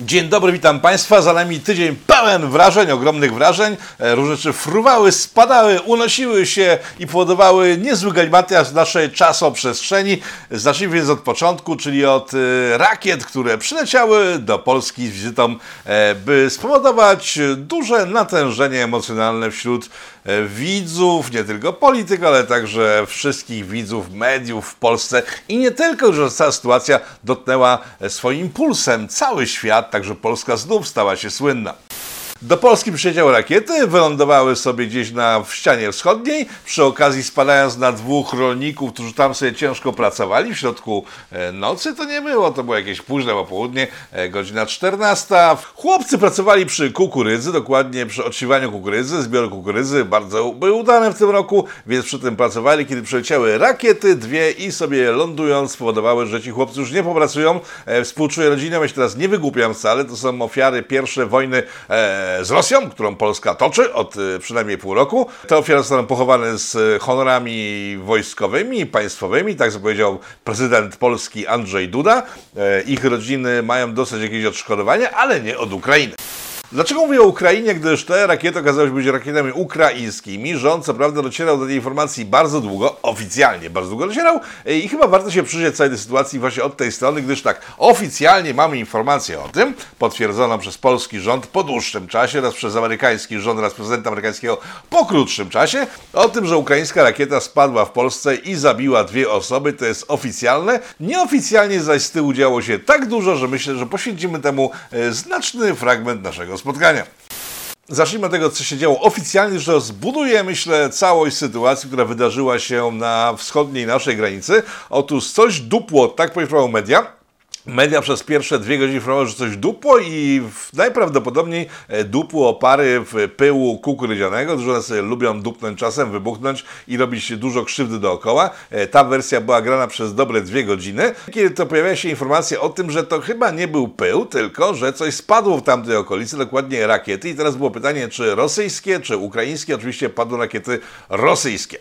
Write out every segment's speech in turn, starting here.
Dzień dobry, witam Państwa. Za nami tydzień pełen wrażeń, ogromnych wrażeń. E, Różne rzeczy fruwały, spadały, unosiły się i powodowały niezły galimatias w naszej czasoprzestrzeni. Zacznijmy więc od początku, czyli od e, rakiet, które przyleciały do Polski z wizytą, e, by spowodować duże natężenie emocjonalne wśród widzów, nie tylko polityków, ale także wszystkich widzów mediów w Polsce. I nie tylko, że ta sytuacja dotknęła e, swoim pulsem cały świat, także Polska znów stała się słynna. Do Polski przyleciały rakiety, wylądowały sobie gdzieś na w ścianie wschodniej, przy okazji spadając na dwóch rolników, którzy tam sobie ciężko pracowali w środku e, nocy. To nie było, to było jakieś późne popołudnie, e, godzina 14. Chłopcy pracowali przy kukurydzy, dokładnie przy odsiewaniu kukurydzy, zbioru kukurydzy, bardzo były udane w tym roku, więc przy tym pracowali, kiedy przyleciały rakiety, dwie i sobie lądując spowodowały, że ci chłopcy już nie popracują. E, Współczuję rodzinom, ja się teraz nie wygłupiam wcale, to są ofiary pierwszej wojny e, z Rosją, którą Polska toczy od e, przynajmniej pół roku. Te ofiary zostaną pochowane z honorami wojskowymi, państwowymi, tak powiedział prezydent Polski Andrzej Duda. E, Ich rodziny mają dostać jakieś odszkodowania, ale nie od Ukrainy. Dlaczego mówię o Ukrainie, gdyż te rakiety okazały się być rakietami ukraińskimi? Rząd co prawda docierał do tej informacji bardzo długo, oficjalnie bardzo długo docierał i chyba warto się przyjrzeć całej tej sytuacji właśnie od tej strony, gdyż tak, oficjalnie mamy informację o tym, potwierdzoną przez polski rząd po dłuższym czasie, raz przez amerykański rząd, raz prezydenta amerykańskiego po krótszym czasie, o tym, że ukraińska rakieta spadła w Polsce i zabiła dwie osoby, to jest oficjalne. Nieoficjalnie zaś z tyłu działo się tak dużo, że myślę, że poświęcimy temu e, znaczny fragment naszego spotkania. Zacznijmy od tego, co się działo oficjalnie, że zbuduje, myślę, całość sytuacji, która wydarzyła się na wschodniej naszej granicy. Otóż coś dupło, tak poinformowały media. Media przez pierwsze dwie godziny informowały, że coś dupło i najprawdopodobniej e, dupło opary w pyłu kukurydzianego. Dużo nas e, lubią dupnąć czasem, wybuchnąć i robić dużo krzywdy dookoła. E, Ta wersja była grana przez dobre dwie godziny. Kiedy to pojawia się informacja o tym, że to chyba nie był pył, tylko że coś spadło w tamtej okolicy, dokładnie rakiety. I teraz było pytanie, czy rosyjskie, czy ukraińskie. Oczywiście padły rakiety rosyjskie.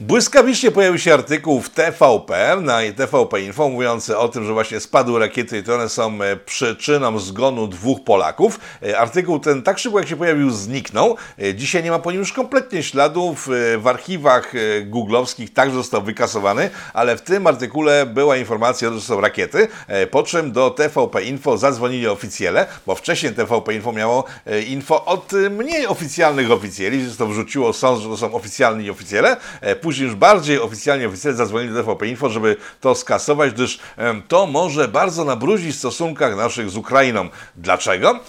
Błyskawicznie pojawił się artykuł w TVP, na TVP Info, mówiący o tym, że właśnie spadły rakiety i to one są e, przyczyną zgonu dwóch Polaków. E, Artykuł ten tak szybko jak się pojawił zniknął. E, Dzisiaj nie ma po nim już kompletnie śladów. W archiwach googlowskich także został wykasowany, ale w tym artykule była informacja, że są rakiety, po czym do TVP Info zadzwonili oficjele, bo wcześniej TVP Info miało info od mniej oficjalnych oficjeli, że to wrzuciło sąd, że to są oficjalni oficjele. E, Później już bardziej oficjalni oficjele zadzwonili do TVP Info, żeby to skasować, gdyż to może bardzo nabrudzić w stosunkach naszych z Ukrainą. Dlaczego?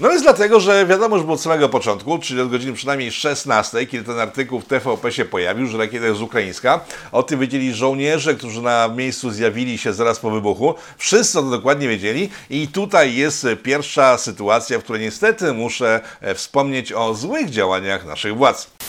No jest dlatego, że wiadomo już było od samego początku, czyli od godziny przynajmniej 16, kiedy ten artykuł w TVP się pojawił, że rakieta jest ukraińska. O tym wiedzieli żołnierze, którzy na miejscu zjawili się zaraz po wybuchu. Wszyscy to dokładnie wiedzieli i tutaj jest pierwsza sytuacja, w której niestety muszę e, wspomnieć o złych działaniach naszych władz.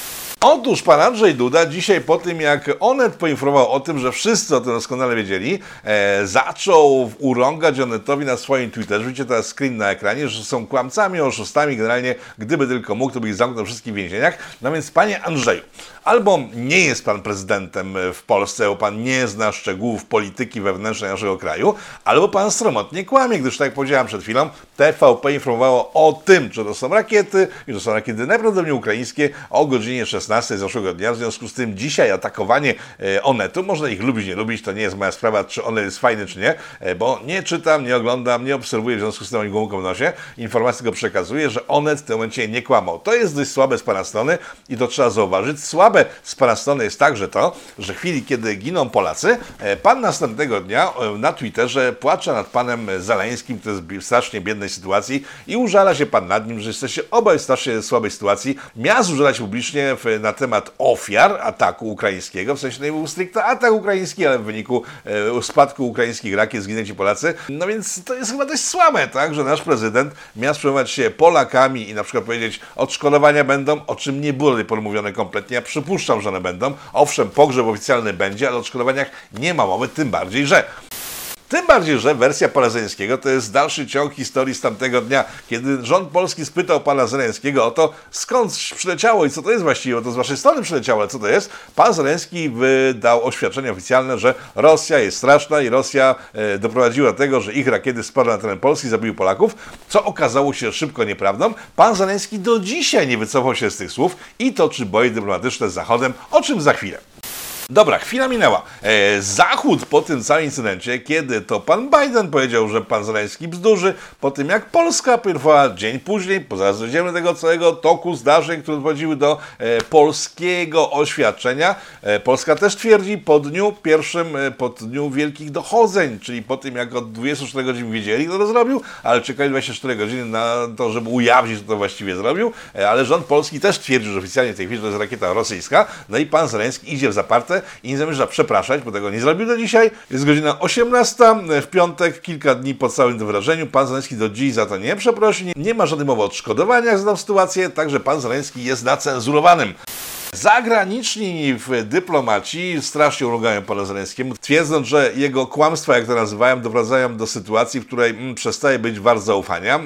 Otóż pan Andrzej Duda dzisiaj po tym, jak Onet poinformował o tym, że wszyscy o tym doskonale wiedzieli, e, zaczął urągać Onetowi na swoim Twitterze. Widzicie teraz screen na ekranie, że są kłamcami, oszustami. Generalnie, gdyby tylko mógł, to by ich zamknął wszystkich w więzieniach. No więc, panie Andrzeju, albo nie jest pan prezydentem w Polsce, bo pan nie zna szczegółów polityki wewnętrznej naszego kraju, albo pan sromotnie kłamie, gdyż tak jak powiedziałem przed chwilą, TVP informowało o tym, że to są rakiety i to są rakiety najprawdopodobniej ukraińskie o godzinie 16 zeszłego dnia. W związku z tym dzisiaj atakowanie e, Onetu, można ich lubić, nie lubić, to nie jest moja sprawa, czy on jest fajny, czy nie, e, bo nie czytam, nie oglądam, nie obserwuję, w związku z tym gumką w nosie. Informację go przekazuje, że Onet w tym momencie nie kłamał. To jest dość słabe z pana strony i to trzeba zauważyć. Słabe pana strony jest także to, że w chwili, kiedy giną Polacy, e, pan następnego dnia e, na Twitterze płacze nad panem Zaleńskim, to jest w strasznie biednej sytuacji i użala się pan nad nim, że jesteście obaj w strasznie słabej sytuacji. Miał użalać publicznie na temat ofiar ataku ukraińskiego, w sensie nie był stricte atak ukraiński, ale w wyniku e, spadku ukraińskich rakiet zginęli Polacy. No więc to jest chyba dość słabe, tak, że nasz prezydent miał sprzejmować się Polakami i na przykład powiedzieć, odszkodowania będą, o czym nie było tej pory mówione kompletnie. Ja przypuszczam, że one będą. Owszem, pogrzeb oficjalny będzie, ale o odszkodowaniach nie ma mowy, tym bardziej, że Tym bardziej, że wersja pana Zeleńskiego to jest dalszy ciąg historii z tamtego dnia, kiedy rząd polski spytał pana Zeleńskiego o to, skąd przyleciało i co to jest właściwie, to z waszej strony przyleciało, ale co to jest? Pan Zeleński wydał oświadczenie oficjalne, że Rosja jest straszna i Rosja e, doprowadziła do tego, że ich rakiety spadły na teren Polski, zabiły Polaków, co okazało się szybko nieprawdą. Pan Zeleński do dzisiaj nie wycofał się z tych słów i toczy boje dyplomatyczne z Zachodem, o czym za chwilę. Dobra, chwila minęła. E, Zachód po tym całym incydencie, kiedy to pan Biden powiedział, że pan Zeleński bzdurzy, po tym jak Polska pierwsza dzień później, po zaraz dojdziemy tego całego toku zdarzeń, które dochodziły do e, polskiego oświadczenia, e, Polska też twierdzi po dniu pierwszym, e, po dniu wielkich dochodzeń, czyli po tym jak od 24 godzin wiedzieli, kto to zrobił, ale czekali 24 godziny na to, żeby ujawnić, kto to właściwie zrobił, e, ale rząd polski też twierdził, że oficjalnie w tej chwili to jest rakieta rosyjska, no i pan Zeleński idzie w zaparte i nie zamierza przepraszać, bo tego nie zrobił do dzisiaj. Jest godzina 18 w piątek, kilka dni po całym tym wyrażeniu. Pan Zeleński do dziś za to nie przeprosi, nie ma żadnej mowy o odszkodowaniach za tą sytuację, także pan Zeleński jest nacenzurowanym. Zagraniczni dyplomaci strasznie urugają pana Zeleńskiemu, twierdząc, że jego kłamstwa, jak to nazywają, doprowadzają do sytuacji, w której mm, przestaje być wart zaufania. E,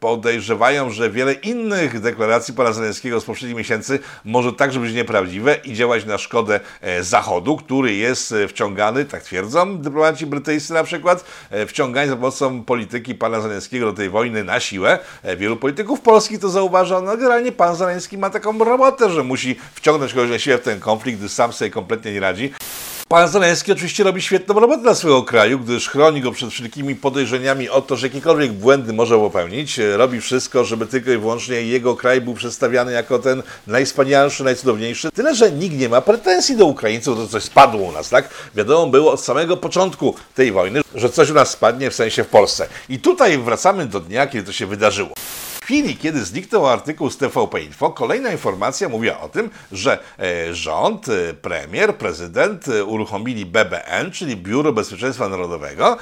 Podejrzewają, że wiele innych deklaracji pana Zeleńskiego z poprzednich miesięcy może także być nieprawdziwe i działać na szkodę e, Zachodu, który jest e, wciągany, tak twierdzą dyplomaci brytyjscy na przykład, wciągani za pomocą polityki pana Zeleńskiego do tej wojny na siłę. Wielu polityków polskich to zauważa. No generalnie pan Zeleński ma taką robotę, że musi wciągnąć kogoś na siłę w ten konflikt, gdyż sam sobie kompletnie nie radzi. Pan Zeleński oczywiście robi świetną robotę dla swojego kraju, gdyż chroni go przed wszelkimi podejrzeniami o to, że jakiekolwiek błędy może popełnić. Robi wszystko, żeby tylko i wyłącznie jego kraj był przedstawiany jako ten najwspanialszy, najcudowniejszy. Tyle, że nikt nie ma pretensji do Ukraińców, to coś spadło u nas, tak? Wiadomo było od samego początku tej wojny, że coś u nas spadnie, w sensie w Polsce. I tutaj wracamy do dnia, kiedy to się wydarzyło. Chwili, kiedy zniknął artykuł z TVP Info, kolejna informacja mówiła o tym, że e, rząd, e, premier, prezydent e, uruchomili BBN, czyli Biuro Bezpieczeństwa Narodowego,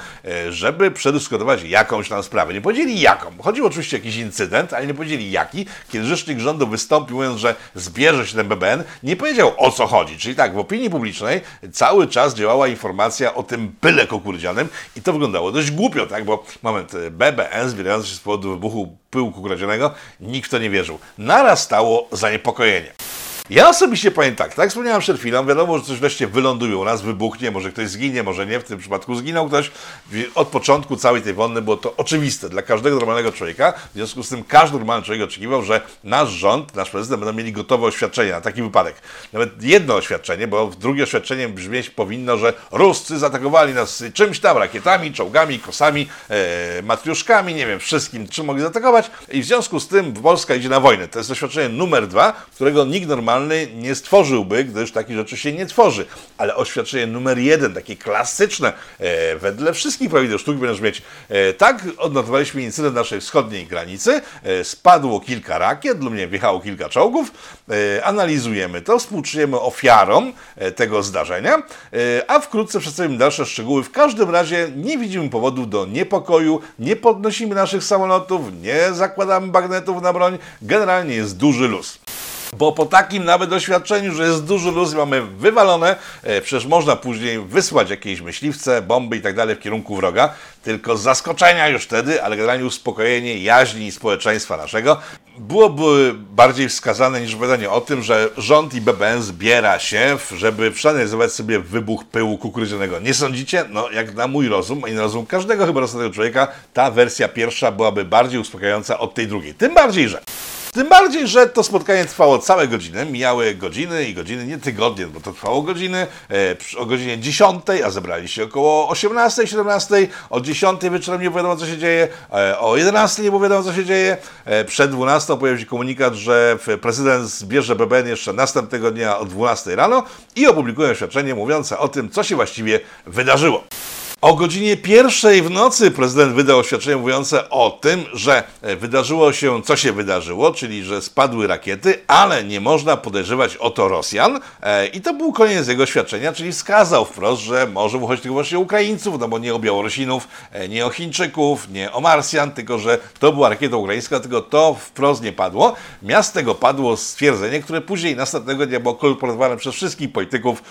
żeby przedyskutować jakąś tam sprawę. Nie powiedzieli jaką. Chodził oczywiście o jakiś incydent, ale nie powiedzieli jaki. Kiedy rzecznik rządu wystąpił, mówiąc, że zbierze się ten BBN, nie powiedział o co chodzi. Czyli tak, w opinii publicznej cały czas działała informacja o tym byle kukurydzianym i to wyglądało dość głupio, tak? Bo moment, BBN zbierający się z powodu wybuchu pyłu kukurydzianego, nikt w to nie wierzył. Narastało zaniepokojenie. Ja osobiście powiem tak, tak wspomniałem przed chwilą, wiadomo, że coś wreszcie wyląduje u nas, wybuchnie, może ktoś zginie, może nie, w tym przypadku zginął ktoś. Od początku całej tej wojny było to oczywiste dla każdego normalnego człowieka, w związku z tym każdy normalny człowiek oczekiwał, że nasz rząd, nasz prezydent będą mieli gotowe oświadczenie na taki wypadek. Nawet jedno oświadczenie, bo drugie oświadczenie brzmieć powinno, że Ruscy zaatakowali nas czymś tam, rakietami, czołgami, kosami, e, matriuszkami, nie wiem, wszystkim, czym mogli zaatakować i w związku z tym Polska idzie na wojnę. To jest oświadczenie numer dwa, którego nikt normalny nie stworzyłby, gdyż takich rzeczy się nie tworzy. Ale oświadczenie numer jeden, takie klasyczne, e, wedle wszystkich prawidł sztuki będziesz mieć. E, tak, odnotowaliśmy incydent naszej wschodniej granicy, e, spadło kilka rakiet, lub nie, wjechało kilka czołgów, e, analizujemy to, współczujemy ofiarom e, tego zdarzenia, e, a wkrótce przedstawimy dalsze szczegóły. W każdym razie nie widzimy powodów do niepokoju, nie podnosimy naszych samolotów, nie zakładamy bagnetów na broń, generalnie jest duży luz. Bo po takim nawet doświadczeniu, że jest duży luz mamy wywalone, e, przecież można później wysłać jakieś myśliwce, bomby i tak dalej w kierunku wroga, tylko zaskoczenia już wtedy, ale generalnie uspokojenie jaźni społeczeństwa naszego byłoby bardziej wskazane niż opowiadanie o tym, że rząd i BBN zbiera się, żeby przeanalizować sobie wybuch pyłu kukurydzianego. Nie sądzicie? No, jak na mój rozum i na rozum każdego chyba rozsądnego człowieka, ta wersja pierwsza byłaby bardziej uspokajająca od tej drugiej. Tym bardziej, że tym bardziej, że to spotkanie trwało całe godziny, mijały godziny i godziny, nie tygodnie, bo to trwało godziny, e, o godzinie 10, a zebrali się około 18, 17, o 10 wieczorem nie wiadomo, co się dzieje, e, o 11 nie wiadomo, co się dzieje, e, przed 12 pojawił się komunikat, że prezydent zbierze BBN jeszcze następnego dnia o 12 rano i opublikuje oświadczenie mówiące o tym, co się właściwie wydarzyło. O godzinie pierwszej w nocy prezydent wydał oświadczenie mówiące o tym, że e, wydarzyło się, co się wydarzyło, czyli że spadły rakiety, ale nie można podejrzewać o to Rosjan. E, I to był koniec jego oświadczenia, czyli wskazał wprost, że może mu chodzić tylko właśnie Ukraińców, no bo nie o Białorusinów, e, nie o Chińczyków, nie o Marsjan, tylko że to była rakieta ukraińska, tylko to wprost nie padło. Miast tego padło stwierdzenie, które później następnego dnia było kolportowane przez wszystkich polityków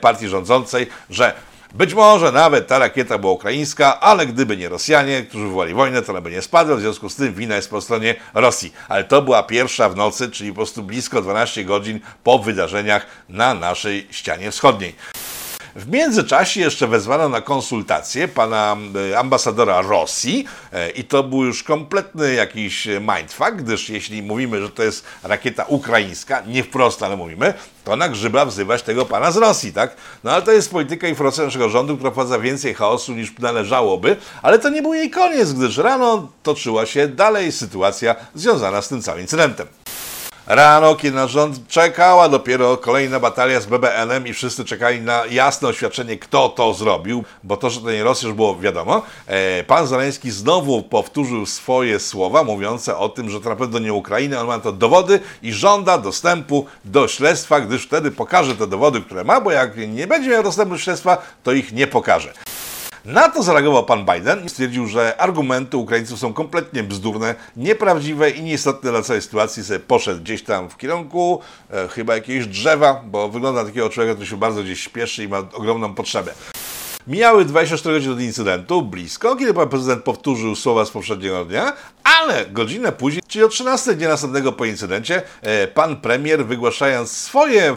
partii rządzącej, że Być może nawet ta rakieta była ukraińska, ale gdyby nie Rosjanie, którzy wywołali wojnę, to ona by nie spadła, w związku z tym wina jest po stronie Rosji. Ale to była pierwsza w nocy, czyli po prostu blisko 12 godzin po wydarzeniach na naszej ścianie wschodniej. W międzyczasie jeszcze wezwano na konsultację pana e, ambasadora Rosji e, i to był już kompletny jakiś mindfuck, gdyż jeśli mówimy, że to jest rakieta ukraińska, nie wprost, ale mówimy, to na grzyba wzywać tego pana z Rosji, tak? No ale to jest polityka informacji naszego rządu, która wprowadza więcej chaosu niż należałoby, ale to nie był jej koniec, gdyż rano toczyła się dalej sytuacja związana z tym całym incydentem. Rano, kiedy na rząd czekała dopiero kolejna batalia z BBN-em i wszyscy czekali na jasne oświadczenie, kto to zrobił, bo to, że to nie Rosja już było wiadomo. E, pan Zaleński znowu powtórzył swoje słowa mówiące o tym, że to na pewno nie Ukraina, on ma to dowody i żąda dostępu do śledztwa, gdyż wtedy pokaże te dowody, które ma, bo jak nie będzie miał dostępu do śledztwa, to ich nie pokaże. Na to zareagował pan Biden i stwierdził, że argumenty Ukraińców są kompletnie bzdurne, nieprawdziwe i nieistotne dla całej sytuacji. Sobie poszedł gdzieś tam w kierunku e, chyba jakiegoś drzewa, bo wygląda takiego człowieka, który się bardzo gdzieś śpieszy i ma ogromną potrzebę. Mijały 24 godziny od incydentu, blisko, kiedy pan prezydent powtórzył słowa z poprzedniego dnia, ale godzinę później, czyli o 13 dnia następnego po incydencie, e, pan premier, wygłaszając swoje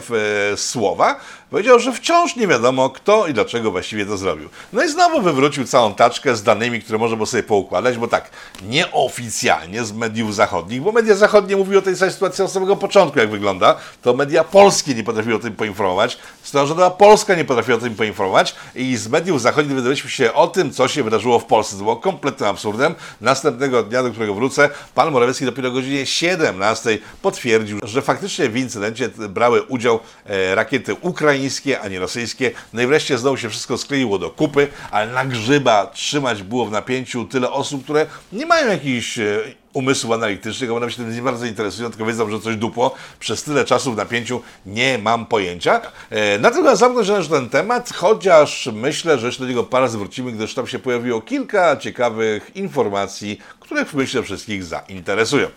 e, słowa, powiedział, że wciąż nie wiadomo, kto i dlaczego właściwie to zrobił. No i znowu wywrócił całą taczkę z danymi, które można było sobie poukładać, bo tak, nieoficjalnie z mediów zachodnich, bo media zachodnie mówiły o tej całej sytuacji od samego początku, jak wygląda, to media polskie nie potrafiły o tym poinformować, strona rządowa polska nie potrafiła o tym poinformować i z mediów zachodnich dowiedzieliśmy się o tym, co się wydarzyło w Polsce. To było kompletnym absurdem. Następnego dnia, do którego wrócę, pan Morawiecki dopiero o godzinie 17 potwierdził, że faktycznie w incydencie brały udział e, rakiety ukraińskie, a nie rosyjskie. No i wreszcie znowu się wszystko skleiło do kupy, ale na grzyba trzymać było w napięciu tyle osób, które nie mają jakichś e, umysłów analitycznych, one się tym nie bardzo interesują, tylko wiedzą, że coś dupło. Przez tyle czasu w napięciu nie mam pojęcia. E, Natomiast zamknąć należy ten temat, chociaż myślę, że jeszcze do niego parę zwrócimy, gdyż tam się pojawiło kilka ciekawych informacji, które myślę wszystkich zainteresują.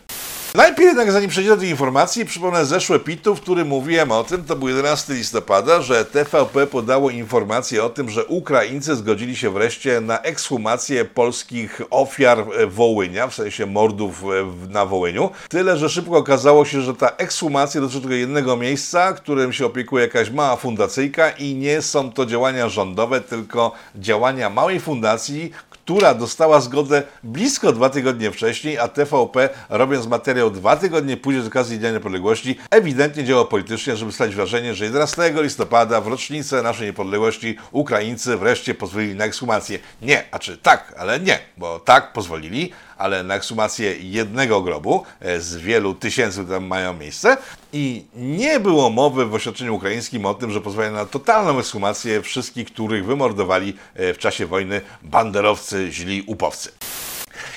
Najpierw jednak, zanim przejdziemy do tej informacji, przypomnę zeszłe pitu, w którym mówiłem o tym, to był 11 listopada, że TVP podało informację o tym, że Ukraińcy zgodzili się wreszcie na ekshumację polskich ofiar e, Wołynia, w sensie mordów e, na Wołyniu. Tyle, że szybko okazało się, że ta ekshumacja dotyczy tylko jednego miejsca, którym się opiekuje jakaś mała fundacyjka i nie są to działania rządowe, tylko działania małej fundacji, która dostała zgodę blisko dwa tygodnie wcześniej, a TVP, robiąc materiał dwa tygodnie później z okazji Dnia Niepodległości, ewidentnie działał politycznie, żeby stać wrażenie, że 11 listopada, w rocznicę naszej niepodległości, Ukraińcy wreszcie pozwolili na ekshumację. Nie, a czy tak, ale nie, bo tak pozwolili, ale na ekshumację jednego grobu e, z wielu tysięcy, tam mają miejsce i nie było mowy w oświadczeniu ukraińskim o tym, że pozwalają na totalną ekshumację wszystkich, których wymordowali e, w czasie wojny banderowcy, źli upowcy.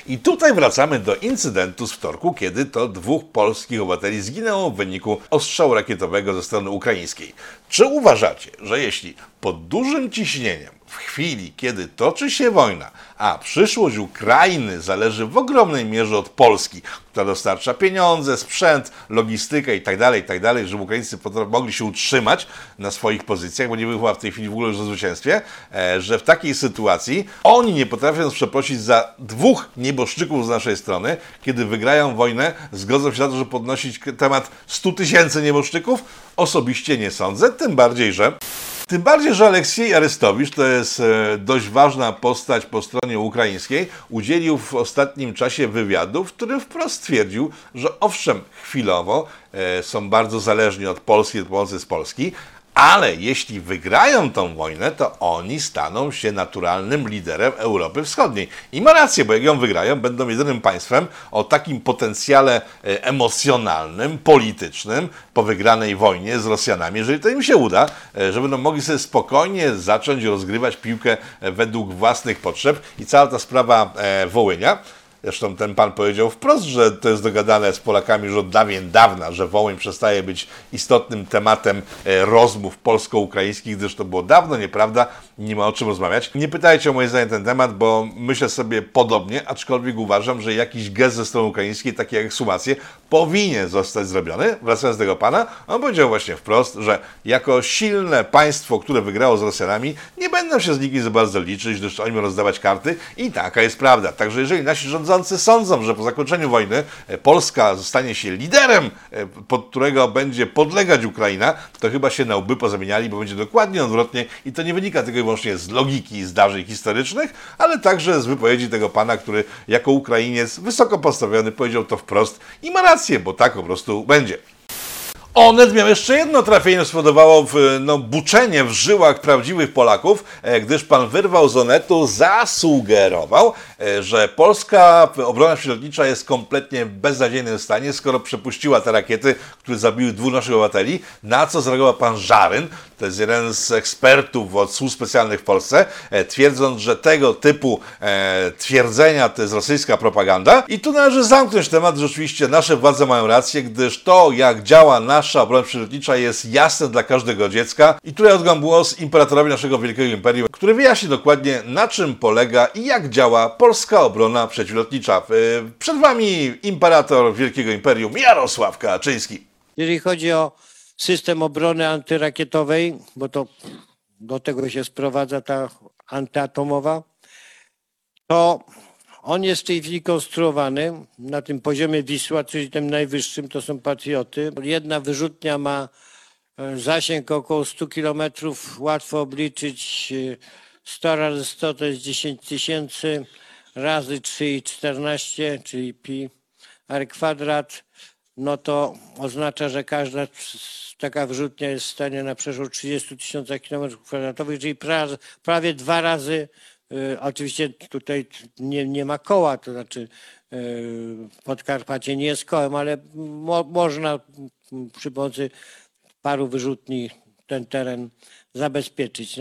I tutaj wracamy do incydentu z wtorku, kiedy to dwóch polskich obywateli zginęło w wyniku ostrzału rakietowego ze strony ukraińskiej. Czy uważacie, że jeśli pod dużym ciśnieniem w chwili, kiedy toczy się wojna, a przyszłość Ukrainy zależy w ogromnej mierze od Polski, która dostarcza pieniądze, sprzęt, logistykę itd., itd., żeby Ukraińcy mogli się utrzymać na swoich pozycjach, bo nie była w tej chwili w ogóle już o zwycięstwie, e, że w takiej sytuacji oni nie potrafią przeprosić za dwóch nieboszczyków z naszej strony, kiedy wygrają wojnę, zgodzą się na to, żeby podnosić temat 100 tysięcy nieboszczyków? Osobiście nie sądzę, tym bardziej, że tym bardziej, że Aleksiej Arestowicz, to jest e, dość ważna postać po stronie ukraińskiej, udzielił w ostatnim czasie wywiadu, w którym wprost stwierdził, że owszem, chwilowo e, są bardzo zależni od Polski, od pomocy z Polski, ale jeśli wygrają tą wojnę, to oni staną się naturalnym liderem Europy Wschodniej. I ma rację, bo jak ją wygrają, będą jedynym państwem o takim potencjale e, emocjonalnym, politycznym po wygranej wojnie z Rosjanami, jeżeli to im się uda, e, że będą mogli sobie spokojnie zacząć rozgrywać piłkę e, według własnych potrzeb. I cała ta sprawa Wołynia Zresztą ten pan powiedział wprost, że to jest dogadane z Polakami już od dawien dawna, że Wołyń przestaje być istotnym tematem e, rozmów polsko-ukraińskich, gdyż to było dawno nieprawda, nie ma o czym rozmawiać. Nie pytajcie o moje zdanie ten temat, bo myślę sobie podobnie, aczkolwiek uważam, że jakiś gest ze strony ukraińskiej, taki jak ekshumacje, powinien zostać zrobiony. Wracając do tego pana, on powiedział właśnie wprost, że jako silne państwo, które wygrało z Rosjanami, nie będą się z nikim za bardzo liczyć, gdyż oni będą rozdawać karty i taka jest prawda. Także jeżeli nasi rządzący sądzą, że po zakończeniu wojny e, Polska zostanie się liderem, e, pod którego będzie podlegać Ukraina, to chyba się na łby pozamieniali, bo będzie dokładnie odwrotnie i to nie wynika tylko i wyłącznie z logiki zdarzeń historycznych, ale także z wypowiedzi tego pana, który jako Ukrainiec wysoko postawiony powiedział to wprost i ma rację, bo tak po prostu będzie. Onet miał jeszcze jedno trafienie, spowodowało no, buczenie w żyłach prawdziwych Polaków, e, gdyż pan wyrwał z Onetu, zasugerował, że polska obrona przylotnicza jest kompletnie w beznadziejnym stanie, skoro przepuściła te rakiety, które zabiły dwóch naszych obywateli, na co zareagował pan Żaryn, to jest jeden z ekspertów od służb specjalnych w Polsce, e, twierdząc, że tego typu e, twierdzenia to jest rosyjska propaganda. I tu należy zamknąć temat, rzeczywiście nasze władze mają rację, gdyż to, jak działa nasza obrona przylotnicza jest jasne dla każdego dziecka. I tutaj oddam głos imperatorowi naszego wielkiego imperium, który wyjaśni dokładnie na czym polega i jak działa polska obrona przeciwlotnicza. E, przed Wami imperator wielkiego imperium Jarosław Kaczyński. Jeżeli chodzi o system obrony antyrakietowej, bo to do tego się sprowadza ta antyatomowa, to on jest w tej chwili konstruowany na tym poziomie Wisła, czyli tym najwyższym, to są patrioty. Jedna wyrzutnia ma e, zasięg około 100 kilometrów, łatwo obliczyć. e, 100 razy 100 to jest 10 tysięcy, razy 3,14, czyli pi r kwadrat, no to oznacza, że każda taka wyrzutnia jest w stanie na przeszło 30 tysiąca kilometrów kwadratowych, czyli pra, prawie dwa razy, y, oczywiście tutaj nie, nie ma koła, to znaczy y, Podkarpacie nie jest kołem, ale mo, można przy pomocy paru wyrzutni ten teren zabezpieczyć.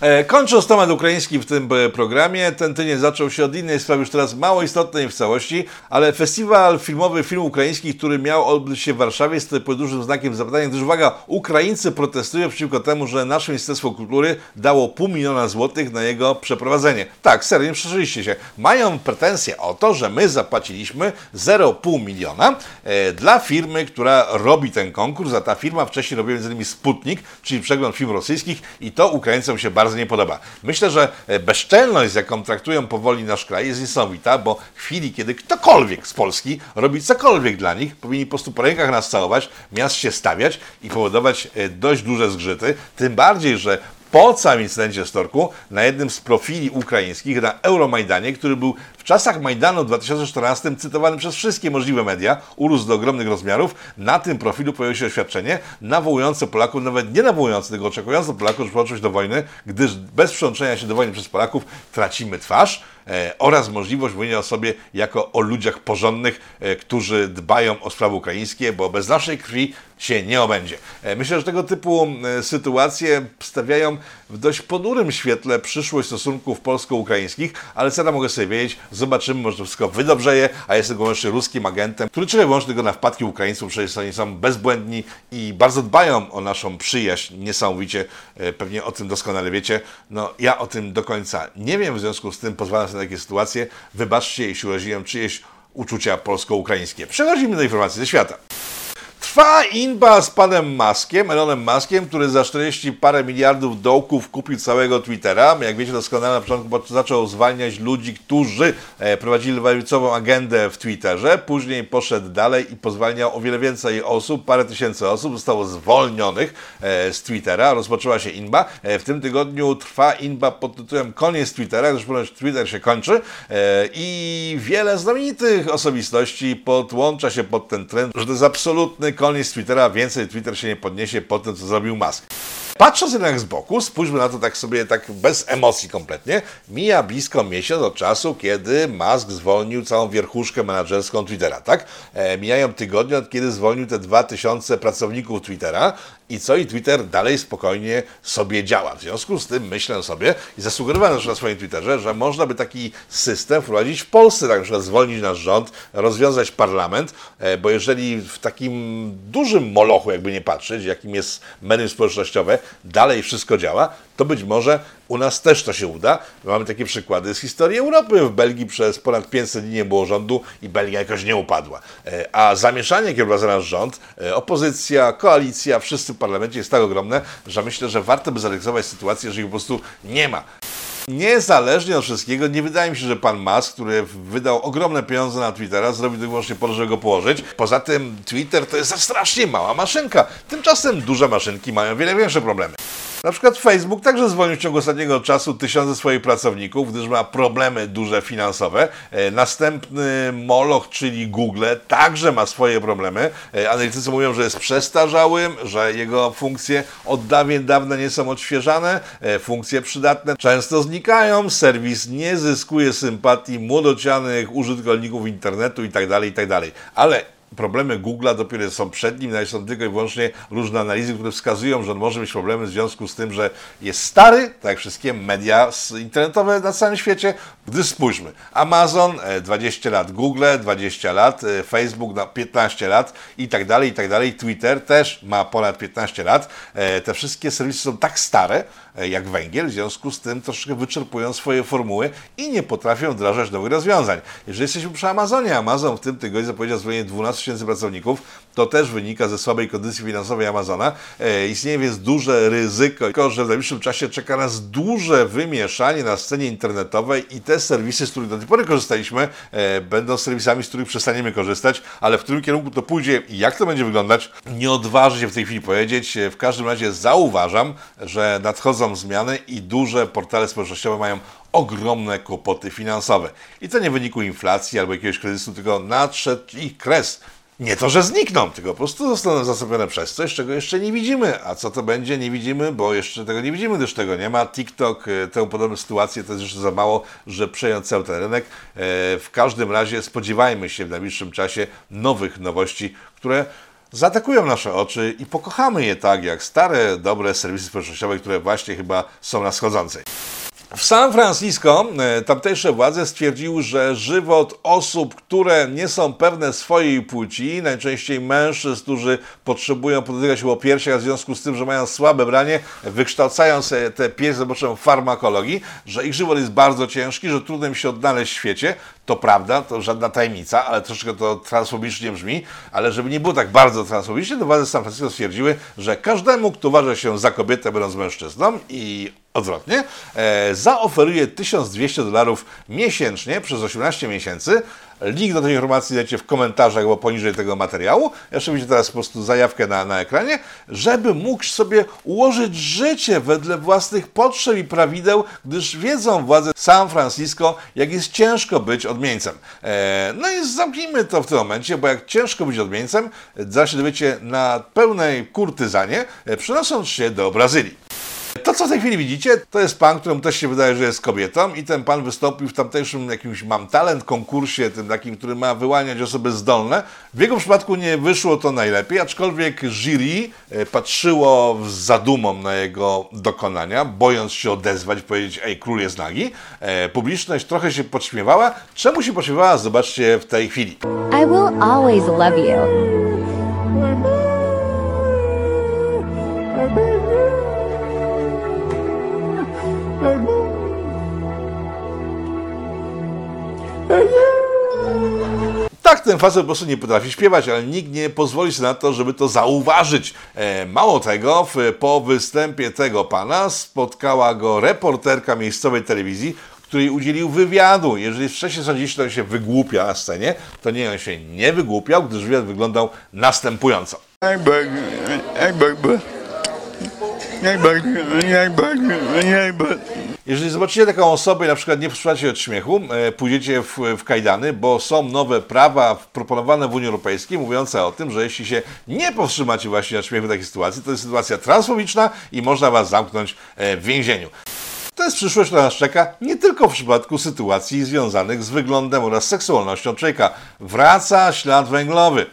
E, Kończąc temat ukraiński w tym e, programie, ten tydzień zaczął się od innej sprawy, już teraz mało istotnej w całości, ale festiwal filmowy film ukraiński, który miał odbyć się w Warszawie, jest pod dużym znakiem zapytania, gdyż uwaga, Ukraińcy protestują przeciwko temu, że nasze Ministerstwo Kultury dało pół miliona złotych na jego przeprowadzenie. Tak, serio, nie przeszyliście się. Mają pretensje o to, że my zapłaciliśmy 0,5 miliona e, dla firmy, która robi ten konkurs, a ta firma wcześniej robiła innymi Sputnik, czyli przegląd film rosyjskich i to Ukraińcom się bardzo nie podoba. Myślę, że e, bezczelność, z jaką traktują powoli nasz kraj jest niesamowita, bo w chwili, kiedy ktokolwiek z Polski robi cokolwiek dla nich, powinni po prostu po rękach nas całować, miast się stawiać i powodować e, dość duże zgrzyty, tym bardziej, że po całym incydencie z Torku na jednym z profili ukraińskich na Euromajdanie, który był czasach Majdanu w 2014 cytowany przez wszystkie możliwe media, urósł do ogromnych rozmiarów. Na tym profilu pojawiło się oświadczenie nawołujące Polaków, nawet nie nawołujące, tylko oczekujące Polaków, że przyłączą się do wojny, gdyż bez przyłączenia się do wojny przez Polaków tracimy twarz e, oraz możliwość mówienia o sobie jako o ludziach porządnych, e, którzy dbają o sprawy ukraińskie, bo bez naszej krwi się nie obędzie. E, Myślę, że tego typu e, sytuacje stawiają w dość ponurym świetle przyszłość stosunków polsko-ukraińskich, ale co ja mogę sobie wiedzieć, zobaczymy, może wszystko wydobrzeje, a jestem wyłącznie ruskim agentem, który czeka wyłącznie tylko na wpadki Ukraińców, przecież oni są bezbłędni i bardzo dbają o naszą przyjaźń, niesamowicie, e, pewnie o tym doskonale wiecie. No ja o tym do końca nie wiem, w związku z tym pozwalam sobie na takie sytuacje. Wybaczcie, jeśli uraziłem czyjeś uczucia polsko-ukraińskie. Przechodzimy do informacji ze świata. Trwa inba z panem Maskiem, Elonem Maskiem, który za 40 parę miliardów dołków kupił całego Twittera. Jak wiecie doskonale, na początku bo zaczął zwalniać ludzi, którzy e, prowadzili lewicową agendę w Twitterze. Później poszedł dalej i pozwalniał o wiele więcej osób, parę tysięcy osób zostało zwolnionych e, z Twittera. Rozpoczęła się inba. E, w tym tygodniu trwa inba pod tytułem Koniec Twittera, gdyż ponoć Twitter się kończy i wiele znamienitych osobistości podłącza się pod ten trend, że to jest absolutny koniec Twittera, więcej Twitter się nie podniesie po tym, co zrobił Musk. Patrząc jednak z boku, spójrzmy na to tak sobie, tak bez emocji kompletnie, mija blisko miesiąc od czasu, kiedy Musk zwolnił całą wierchuszkę menedżerską Twittera, tak? E, mijają tygodnie, od kiedy zwolnił te 2000 pracowników Twittera i co? I Twitter dalej spokojnie sobie działa. W związku z tym myślę sobie i zasugerowałem też na swoim Twitterze, że można by taki system wprowadzić w Polsce, tak przykład zwolnić nasz rząd, rozwiązać parlament, e, bo jeżeli w takim dużym molochu, jakby nie patrzeć, jakim jest medium społecznościowe, dalej wszystko działa, to być może u nas też to się uda. Mamy takie przykłady z historii Europy. W Belgii przez ponad 500 dni nie było rządu i Belgia jakoś nie upadła. E, A zamieszanie, jakie wprowadza nasz rząd, e, opozycja, koalicja, wszyscy w parlamencie jest tak ogromne, że myślę, że warto by zaryzykować sytuację, jeżeli po prostu nie ma. Niezależnie od wszystkiego, nie wydaje mi się, że pan Musk, który wydał ogromne pieniądze na Twittera, zrobił to wyłącznie po to, żeby go położyć. Poza tym Twitter to jest strasznie mała maszynka. Tymczasem duże maszynki mają wiele większe problemy. Na przykład Facebook także zwolnił w ciągu ostatniego czasu tysiące swoich pracowników, gdyż ma problemy duże finansowe. E, Następny Moloch, czyli Google, także ma swoje problemy. E, Analitycy mówią, że jest przestarzałym, że jego funkcje od dawien dawna nie są odświeżane, e, funkcje przydatne często znikają, serwis nie zyskuje sympatii młodocianych użytkowników internetu itd., itd. Ale problemy Google'a dopiero są przed nim, no i są tylko i wyłącznie różne analizy, które wskazują, że on może mieć problemy w związku z tym, że jest stary, tak jak wszystkie media internetowe na całym świecie, gdy spójrzmy. Amazon e, 20 lat, Google 20 lat, e, Facebook na 15 lat i tak dalej, i tak dalej. Twitter też ma ponad 15 lat. E, Te wszystkie serwisy są tak stare, e, jak węgiel, w związku z tym troszkę wyczerpują swoje formuły i nie potrafią wdrażać nowych rozwiązań. Jeżeli jesteśmy przy Amazonie, Amazon w tym tygodniu zapowiedział zwolnienie 12 tysięcy pracowników, to też wynika ze słabej kondycji finansowej Amazona. E, istnieje więc duże ryzyko, że w najbliższym czasie czeka nas duże wymieszanie na scenie internetowej i te serwisy, z których do tej pory korzystaliśmy, e, będą serwisami, z których przestaniemy korzystać, ale w którym kierunku to pójdzie i jak to będzie wyglądać, nie odważę się w tej chwili powiedzieć. E, W każdym razie zauważam, że nadchodzą zmiany i duże portale społecznościowe mają ogromne kłopoty finansowe. I to nie w wyniku inflacji albo jakiegoś kryzysu, tylko nadszedł ich kres. Nie to, że znikną, tylko po prostu zostaną zastąpione przez coś, czego jeszcze nie widzimy. A co to będzie, nie widzimy, bo jeszcze tego nie widzimy, gdyż tego nie ma. TikTok, e, tę podobną sytuację to jest jeszcze za mało, że przejąć cały ten rynek. E, W każdym razie spodziewajmy się w najbliższym czasie nowych nowości, które zaatakują nasze oczy i pokochamy je tak, jak stare, dobre serwisy społecznościowe, które właśnie chyba są na schodzącej. W San Francisco e, tamtejsze władze stwierdziły, że żywot osób, które nie są pewne swojej płci, najczęściej mężczyzn, którzy potrzebują podotykać się o piersiach, w związku z tym, że mają słabe branie, wykształcają sobie te piersi za pomocą farmakologii, że ich żywot jest bardzo ciężki, że trudno im się odnaleźć w świecie. To prawda, to żadna tajemnica, ale troszeczkę to transfobicznie brzmi, ale żeby nie było tak bardzo transfobicznie, to władze San Francisco stwierdziły, że każdemu, kto uważa się za kobietę, będąc mężczyzną i odwrotnie, e, zaoferuje 1200 dolarów miesięcznie przez 18 miesięcy. Link do tej informacji dajcie w komentarzach albo poniżej tego materiału. Jeszcze widzicie teraz po prostu zajawkę na, na ekranie, żeby mógł sobie ułożyć życie wedle własnych potrzeb i prawideł, gdyż wiedzą władze San Francisco, jak jest ciężko być odmieńcem. E, no i zamknijmy to w tym momencie, bo jak ciężko być odmieńcem, zaraz się dowiecie na pełnej kurtyzanie, e, przenosząc się do Brazylii. To, co w tej chwili widzicie, to jest pan, któremu też się wydaje, że jest kobietą i ten pan wystąpił w tamtejszym jakimś Mam Talent konkursie, tym takim, który ma wyłaniać osoby zdolne. W jego przypadku nie wyszło to najlepiej, aczkolwiek jury e, patrzyło z zadumą na jego dokonania, bojąc się odezwać i powiedzieć, ej, król jest nagi. E, Publiczność trochę się podśmiewała. Czemu się podśmiewała? Zobaczcie w tej chwili. I will always love you. Tak, ten facet po prostu nie potrafi śpiewać, ale nikt nie pozwoli sobie na to, żeby to zauważyć. E, mało tego, po występie tego pana spotkała go reporterka miejscowej telewizji, której udzielił wywiadu. Jeżeli wcześniej sądziliście, że się wygłupia na scenie, to nie, on się nie wygłupiał, gdyż wywiad wyglądał następująco. Hey, baby. Hey, baby. Hey, baby. Jeżeli zobaczycie taką osobę i na przykład nie powstrzymacie od śmiechu, e, pójdziecie w, w kajdany, bo są nowe prawa proponowane w Unii Europejskiej mówiące o tym, że jeśli się nie powstrzymacie właśnie od śmiechu w takiej sytuacji, to jest sytuacja transfobiczna i można was zamknąć e, w więzieniu. To jest przyszłość, która nas czeka nie tylko w przypadku sytuacji związanych z wyglądem oraz seksualnością człowieka. Wraca ślad węglowy.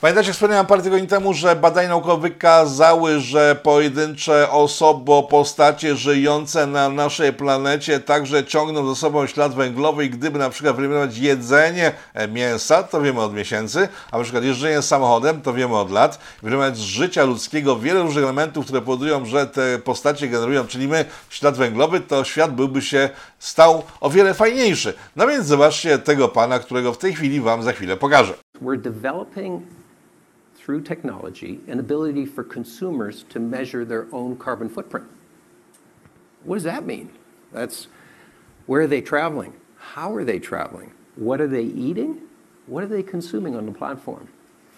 Pamiętacie, wspomniałem parę tygodni temu, że badania naukowe wykazały, że pojedyncze osoby, postacie żyjące na naszej planecie także ciągną za sobą ślad węglowy i gdyby na przykład wyeliminować jedzenie e, mięsa, to wiemy od miesięcy, a na przykład jeżdżenie samochodem, to wiemy od lat. Wyeliminować z życia ludzkiego wiele różnych elementów, które powodują, że te postacie generują, czyli my, ślad węglowy, to świat byłby się stał o wiele fajniejszy. No więc zobaczcie tego pana, którego w tej chwili Wam za chwilę pokażę. We're developing through technology an ability for consumers to measure their own carbon footprint. What does that mean? That's where are they traveling? How are they traveling? What are they eating? What are they consuming on the platform?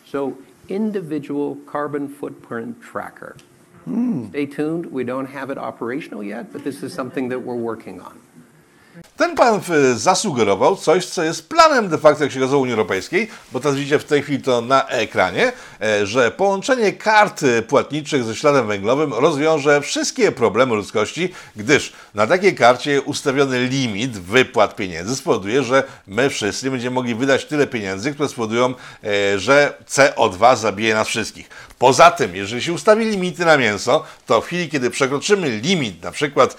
So, individual carbon footprint tracker. Hmm. Stay tuned. We don't have it operational yet, but this is something that we're working on. Ten pan e, zasugerował coś, co jest planem de facto, jak się okazało, Unii Europejskiej, bo teraz widzicie w tej chwili to na ekranie, e, że połączenie kart e, płatniczych ze śladem węglowym rozwiąże wszystkie problemy ludzkości, gdyż na takiej karcie ustawiony limit wypłat pieniędzy spowoduje, że my wszyscy będziemy mogli wydać tyle pieniędzy, które spowodują, że CO2 zabije nas wszystkich. Poza tym, jeżeli się ustawi limity na mięso, to w chwili, kiedy przekroczymy limit na przykład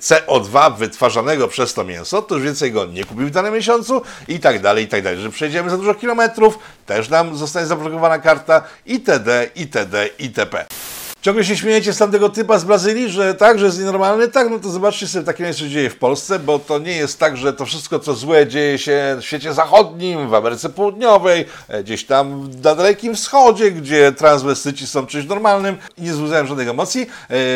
CO2 wytwarzanego przez to mięso, to już więcej go nie kupimy w danym miesiącu i tak dalej, i tak dalej. Jeżeli przejdziemy za dużo kilometrów, też nam zostanie zablokowana karta itd., itd., itp. Ciągle się śmiejecie z tamtego typa z Brazylii, że tak, że jest nienormalny? Tak, no to zobaczcie sobie takie miejsce, co dzieje w Polsce, bo to nie jest tak, że to wszystko, co złe dzieje się w świecie zachodnim, w Ameryce Południowej, e, gdzieś tam na Dalekim Wschodzie, gdzie transwestyci są czymś normalnym i nie wzbudzają żadnych emocji.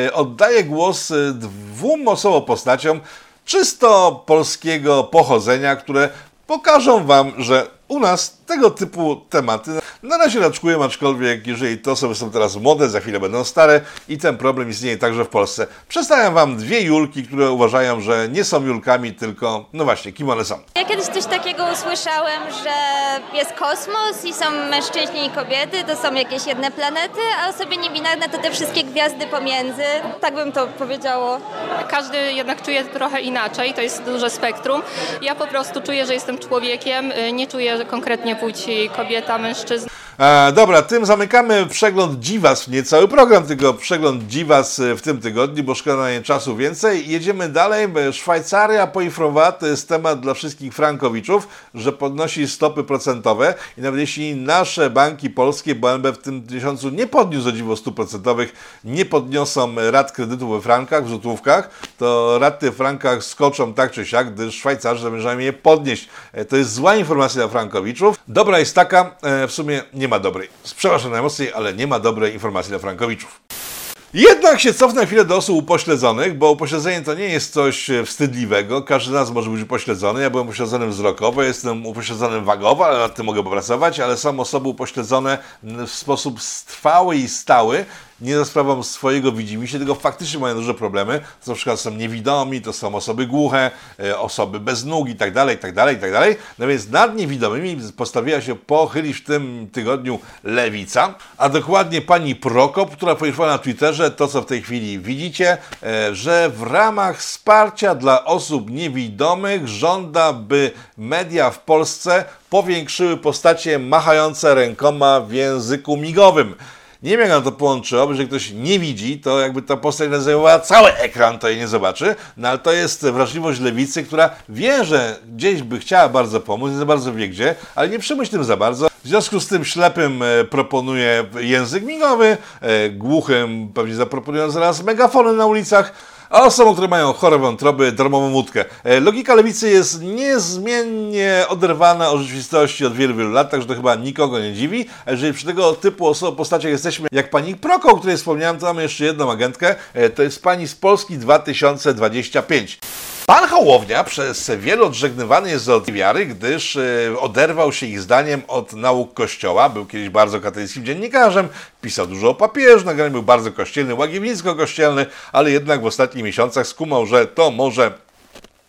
E, oddaję głos e, dwóm osobom postaciom, czysto polskiego pochodzenia, które pokażą Wam, że u nas tego typu tematy na razie raczkują, aczkolwiek jeżeli te osoby są teraz młode, za chwilę będą stare i ten problem istnieje także w Polsce. Przedstawiam Wam dwie Julki, które uważają, że nie są Julkami, tylko, no właśnie, kim one są. Ja kiedyś coś takiego usłyszałem, że jest kosmos i są mężczyźni i kobiety, to są jakieś jedne planety, a osoby niebinarne to te wszystkie gwiazdy pomiędzy. Tak bym to powiedziało. Każdy jednak czuje trochę inaczej, to jest duże spektrum. Ja po prostu czuję, że jestem człowiekiem, y, nie czuję że konkretnie płci kobieta, mężczyzna. E, dobra, tym zamykamy przegląd Dziwas, nie cały program, tylko przegląd Dziwas e, w tym tygodniu, bo szkoda na nie czasu więcej. Jedziemy dalej. Szwajcaria poinformowała, to jest temat dla wszystkich frankowiczów, że podnosi stopy procentowe i nawet jeśli nasze banki polskie, bo NB w tym miesiącu nie podniósł o dziwo stóp procentowych, nie podniosą rat kredytu we frankach, w złotówkach, to raty w frankach skoczą tak czy siak, gdyż Szwajcarzy zamierzają je podnieść. E, to jest zła informacja dla frankowiczów. Dobra jest taka, w sumie nie ma dobrej. Przepraszam na emocje, ale nie ma dobrej informacji dla frankowiczów. Jednak się cofnę chwilę do osób upośledzonych, bo upośledzenie to nie jest coś e, wstydliwego. Każdy z nas może być upośledzony. Ja byłem upośledzony wzrokowo, jestem upośledzony wagowo, ale nad tym mogę popracować, ale są osoby upośledzone w sposób trwały i stały nie za sprawą swojego widzimisię, tylko faktycznie mają duże problemy. To na przykład są niewidomi, to są osoby głuche, e, osoby bez nóg i tak dalej, i tak dalej, i tak dalej. No więc nad niewidomymi postawiła się pochylić w tym tygodniu Lewica, a dokładnie pani Prokop, która poinformowała na Twitterze to, co w tej chwili widzicie, e, że w ramach wsparcia dla osób niewidomych żąda, by media w Polsce powiększyły postacie machające rękoma w języku migowym. Nie wiem, jak nam to połączyło, bo jeżeli ktoś nie widzi, to jakby ta postać nazywała cały ekran, to jej nie zobaczy, no ale to jest wrażliwość lewicy, która wie, że gdzieś by chciała bardzo pomóc, nie za bardzo wie gdzie, ale nie przemyśl tym za bardzo. W związku z tym ślepym e, proponuje język migowy, e, głuchym pewnie zaproponują zaraz megafony na ulicach, a osobom, które mają chore wątroby, darmową łódkę. E, logika lewicy jest niezmiennie oderwana od rzeczywistości od wielu, wielu lat, także to chyba nikogo nie dziwi. A jeżeli przy tego typu osob, postaciach jesteśmy jak pani Proko, o której wspomniałem, to mamy jeszcze jedną agentkę. E, to jest pani z Polski 2025. Pan Hołownia przez wielu odżegnywany jest od wiary, gdyż e, oderwał się ich zdaniem od nauk Kościoła. Był kiedyś bardzo katolickim dziennikarzem, pisał dużo o papieżu, nagranie był bardzo kościelny, łagiewnicko-kościelny, ale jednak w ostatnich miesiącach skumał, że to może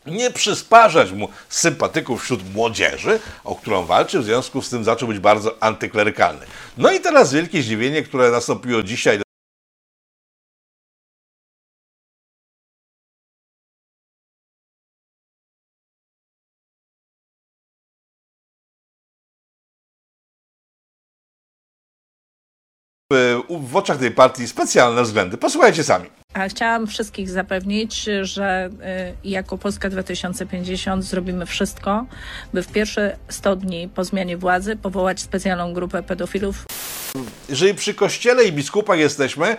nie przysparzać mu sympatyków wśród młodzieży, o którą walczy, w związku z tym zaczął być bardzo antyklerykalny. No i teraz wielkie zdziwienie, które nastąpiło dzisiaj. W- oczach tej partii specjalne względy. Posłuchajcie sami. A chciałam wszystkich zapewnić, że y, jako Polska 2050 zrobimy wszystko, by w pierwsze 100 dni po zmianie władzy powołać specjalną grupę pedofilów, Jeżeli przy kościele i biskupach jesteśmy, e,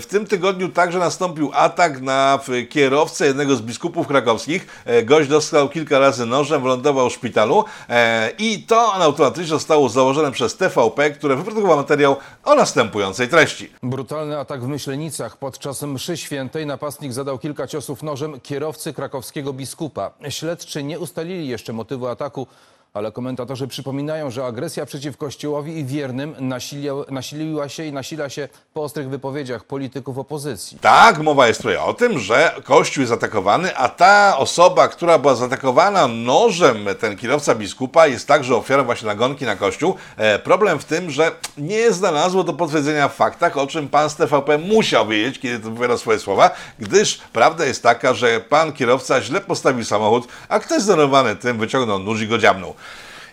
w tym tygodniu także nastąpił atak na kierowcę jednego z biskupów krakowskich. E, Gość dostał kilka razy nożem, wylądował w szpitalu e, i to automatycznie zostało założone przez TVP, które wyprodukowało materiał o następującej treści. Brutalny atak w Myślenicach. Podczas mszy świętej napastnik zadał kilka ciosów nożem kierowcy krakowskiego biskupa. Śledczy nie ustalili jeszcze motywu ataku, ale komentatorzy przypominają, że agresja przeciw Kościołowi i wiernym nasilia, nasiliła się i nasila się po ostrych wypowiedziach polityków opozycji. Tak, mowa jest tutaj o tym, że Kościół jest atakowany, a ta osoba, która była zaatakowana nożem, ten kierowca biskupa, jest także ofiarą właśnie nagonki na Kościół. E, problem w tym, że nie znalazło do potwierdzenia w faktach, o czym pan z TVP musiał wiedzieć, kiedy to wypowiadał swoje słowa, gdyż prawda jest taka, że pan kierowca źle postawił samochód, a ktoś zdenerwowany tym wyciągnął nóż i go dziabnął.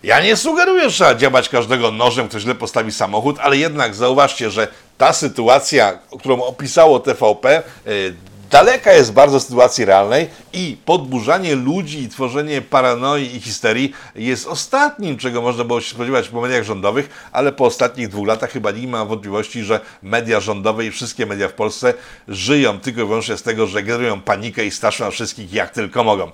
Ja nie sugeruję, że trzeba dziabać każdego nożem, kto źle postawi samochód, ale jednak zauważcie, że ta sytuacja, którą opisało TVP, y, daleka jest bardzo sytuacji realnej i podburzanie ludzi i tworzenie paranoi i histerii jest ostatnim, czego można było się spodziewać po mediach rządowych, ale po ostatnich dwóch latach chyba nie ma wątpliwości, że media rządowe i wszystkie media w Polsce żyją tylko i wyłącznie z tego, że generują panikę i straszą na wszystkich jak tylko mogą.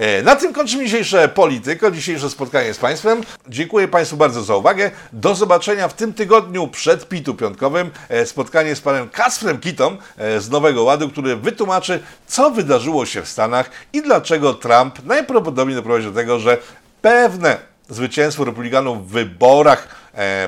E, Na tym kończymy dzisiejsze Polityko, dzisiejsze spotkanie z Państwem. Dziękuję Państwu bardzo za uwagę. Do zobaczenia w tym tygodniu przed Pitu Piątkowym. E, Spotkanie z panem Kasprem Kitą e, z Nowego Ładu, który wytłumaczy, co wydarzyło się w Stanach i dlaczego Trump najprawdopodobniej doprowadzi do tego, że pewne zwycięstwo republikanów w wyborach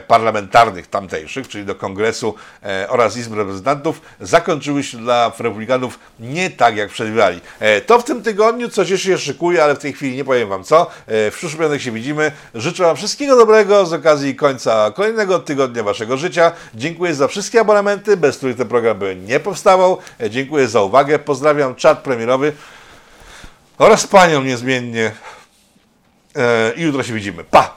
parlamentarnych tamtejszych, czyli do Kongresu e, oraz Izby Reprezentantów, zakończyły się dla republikanów nie tak, jak przewidywali. E, to w tym tygodniu coś się szykuje, ale w tej chwili nie powiem Wam co. E, w przyszły piątek się widzimy. Życzę Wam wszystkiego dobrego z okazji końca kolejnego tygodnia Waszego życia. Dziękuję za wszystkie abonamenty, bez których ten program by nie powstawał. E, dziękuję za uwagę. Pozdrawiam czat premierowy oraz Panią niezmiennie. E, I jutro się widzimy. Pa!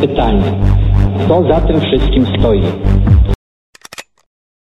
Pytanie, kto za tym wszystkim stoi?